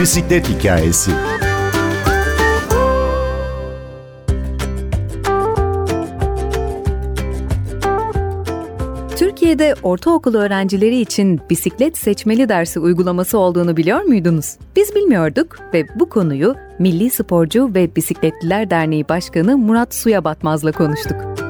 bisiklet hikayesi. Türkiye'de ortaokul öğrencileri için bisiklet seçmeli dersi uygulaması olduğunu biliyor muydunuz? Biz bilmiyorduk ve bu konuyu Milli Sporcu ve Bisikletliler Derneği Başkanı Murat Suya Batmaz'la konuştuk.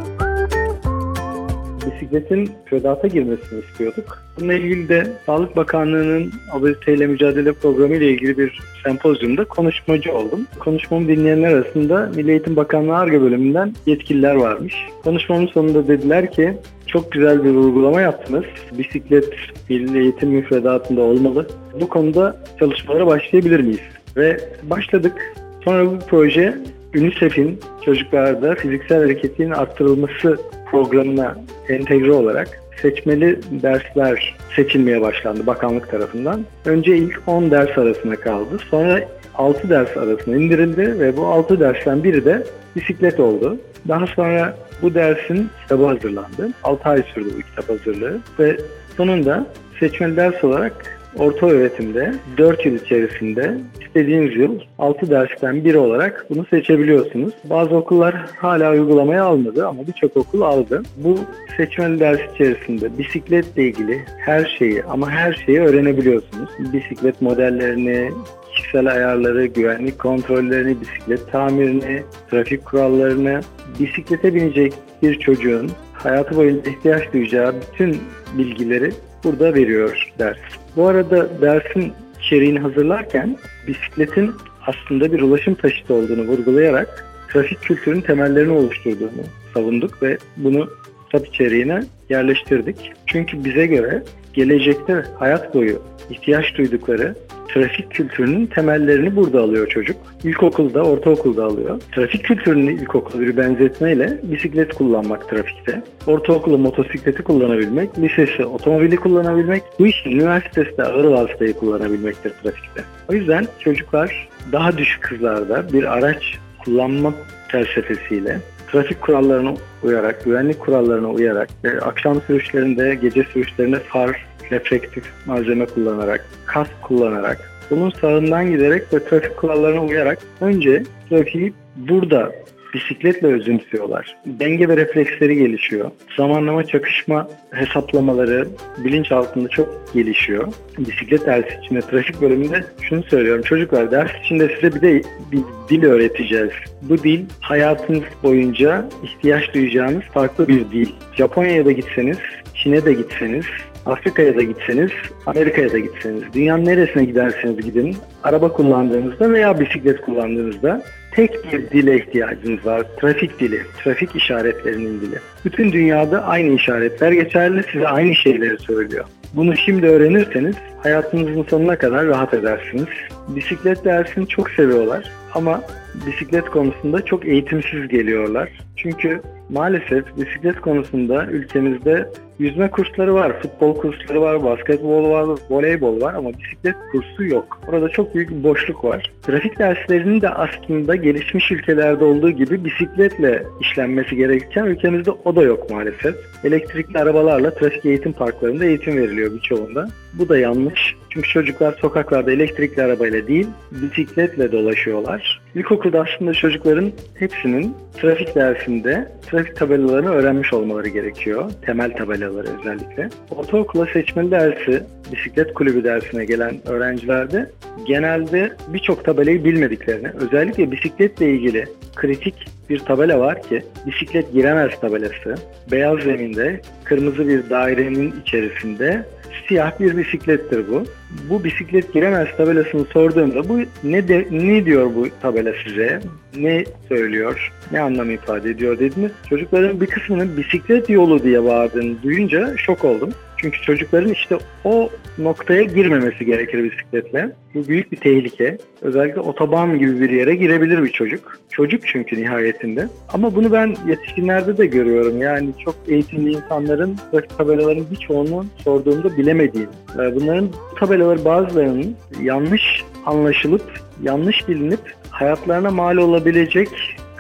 Bisikletin fedata girmesini istiyorduk. Bununla ilgili de Sağlık Bakanlığı'nın obeziteyle mücadele programı ile ilgili bir sempozyumda konuşmacı oldum. Konuşmamı dinleyenler arasında Milli Eğitim Bakanlığı ARGE bölümünden yetkililer varmış. Konuşmamın sonunda dediler ki çok güzel bir uygulama yaptınız. Bisiklet milli eğitim müfredatında olmalı. Bu konuda çalışmalara başlayabilir miyiz? Ve başladık. Sonra bu proje UNICEF'in çocuklarda fiziksel hareketin arttırılması programına entegre olarak seçmeli dersler seçilmeye başlandı bakanlık tarafından. Önce ilk 10 ders arasında kaldı. Sonra 6 ders arasına indirildi ve bu 6 dersten biri de bisiklet oldu. Daha sonra bu dersin kitabı hazırlandı. 6 ay sürdü bu kitap hazırlığı ve sonunda seçmeli ders olarak orta öğretimde 4 yıl içerisinde istediğiniz yıl 6 dersten biri olarak bunu seçebiliyorsunuz. Bazı okullar hala uygulamaya almadı ama birçok okul aldı. Bu seçmeli ders içerisinde bisikletle ilgili her şeyi ama her şeyi öğrenebiliyorsunuz. Bisiklet modellerini, kişisel ayarları, güvenlik kontrollerini, bisiklet tamirini, trafik kurallarını, bisiklete binecek bir çocuğun hayatı boyunca ihtiyaç duyacağı bütün bilgileri burada veriyor ders. Bu arada dersin içeriğini hazırlarken bisikletin aslında bir ulaşım taşıtı olduğunu vurgulayarak trafik kültürünün temellerini oluşturduğunu savunduk ve bunu kitap içeriğine yerleştirdik. Çünkü bize göre gelecekte hayat boyu ihtiyaç duydukları trafik kültürünün temellerini burada alıyor çocuk. İlkokulda, ortaokulda alıyor. Trafik kültürünün ilkokul bir benzetmeyle bisiklet kullanmak trafikte. Ortaokulu motosikleti kullanabilmek, lisesi otomobili kullanabilmek, bu işin üniversitesinde ağır vasıtayı kullanabilmektir trafikte. O yüzden çocuklar daha düşük hızlarda bir araç kullanma felsefesiyle trafik kurallarına uyarak, güvenlik kurallarına uyarak, akşam sürüşlerinde, gece sürüşlerinde far, reflektif malzeme kullanarak, kask kullanarak, bunun sağından giderek ve trafik kurallarına uyarak önce trafiği burada bisikletle özümsüyorlar. Denge ve refleksleri gelişiyor. Zamanlama çakışma hesaplamaları bilinç altında çok gelişiyor. Bisiklet dersi içinde trafik bölümünde şunu söylüyorum. Çocuklar ders içinde size bir de bir dil öğreteceğiz. Bu dil hayatınız boyunca ihtiyaç duyacağınız farklı bir dil. Japonya'ya da gitseniz, Çin'e de gitseniz, Afrika'ya da gitseniz, Amerika'ya da gitseniz, dünyanın neresine giderseniz gidin, araba kullandığınızda veya bisiklet kullandığınızda tek bir dile ihtiyacınız var. Trafik dili, trafik işaretlerinin dili. Bütün dünyada aynı işaretler geçerli, size aynı şeyleri söylüyor. Bunu şimdi öğrenirseniz hayatınızın sonuna kadar rahat edersiniz. Bisiklet dersini çok seviyorlar ama bisiklet konusunda çok eğitimsiz geliyorlar. Çünkü maalesef bisiklet konusunda ülkemizde yüzme kursları var, futbol kursları var, basketbol var, voleybol var ama bisiklet kursu yok. Orada çok büyük bir boşluk var. Trafik derslerinin de aslında gelişmiş ülkelerde olduğu gibi bisikletle işlenmesi gerekirken ülkemizde o da yok maalesef. Elektrikli arabalarla trafik eğitim parklarında eğitim veriliyor birçoğunda. Bu da yanlış. Çünkü çocuklar sokaklarda elektrikli arabayla değil, bisikletle dolaşıyorlar. İlkokulda aslında çocukların hepsinin trafik dersinde trafik tabelalarını öğrenmiş olmaları gerekiyor. Temel tabelaları özellikle. Ortaokula seçmeli dersi, bisiklet kulübü dersine gelen öğrencilerde genelde birçok tabelayı bilmediklerini, özellikle bisikletle ilgili kritik bir tabela var ki bisiklet giremez tabelası. Beyaz zeminde kırmızı bir dairenin içerisinde siyah bir bisiklettir bu. Bu bisiklet giremez tabelasını sorduğumda bu ne de, ne diyor bu tabela size? Ne söylüyor? Ne anlam ifade ediyor dediniz. Çocukların bir kısmının bisiklet yolu diye bağırdığını duyunca şok oldum. Çünkü çocukların işte o noktaya girmemesi gerekir bisikletle. Bu büyük bir tehlike. Özellikle otoban gibi bir yere girebilir bir çocuk. Çocuk çünkü nihayetinde. Ama bunu ben yetişkinlerde de görüyorum. Yani çok eğitimli insanların trafik tabelaların birçoğunu sorduğumda bilemediğini. Bunların tabelaları bazılarının yanlış anlaşılıp, yanlış bilinip hayatlarına mal olabilecek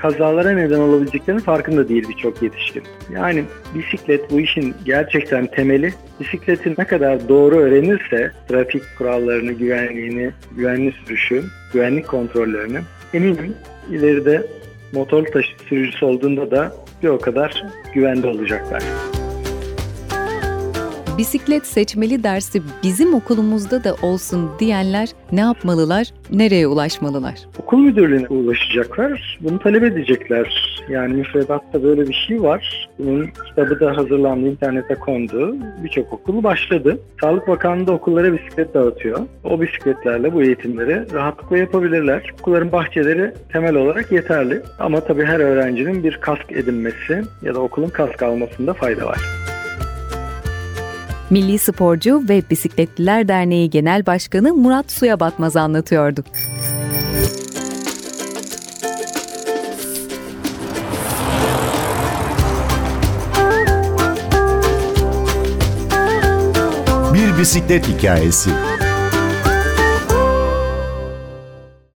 kazalara neden olabileceklerinin farkında değil birçok yetişkin. Yani bisiklet bu işin gerçekten temeli. Bisikletin ne kadar doğru öğrenirse trafik kurallarını, güvenliğini, güvenli sürüşü, güvenlik kontrollerini eminim ileride motor taşı sürücüsü olduğunda da bir o kadar güvende olacaklar bisiklet seçmeli dersi bizim okulumuzda da olsun diyenler ne yapmalılar, nereye ulaşmalılar? Okul müdürlüğüne ulaşacaklar, bunu talep edecekler. Yani müfredatta böyle bir şey var. Bunun kitabı da hazırlandı, internete kondu. Birçok okul başladı. Sağlık Bakanlığı da okullara bisiklet dağıtıyor. O bisikletlerle bu eğitimleri rahatlıkla yapabilirler. Okulların bahçeleri temel olarak yeterli. Ama tabii her öğrencinin bir kask edinmesi ya da okulun kask almasında fayda var. Milli Sporcu ve Bisikletliler Derneği Genel Başkanı Murat Suya Batmaz anlatıyordu. Bir bisiklet hikayesi.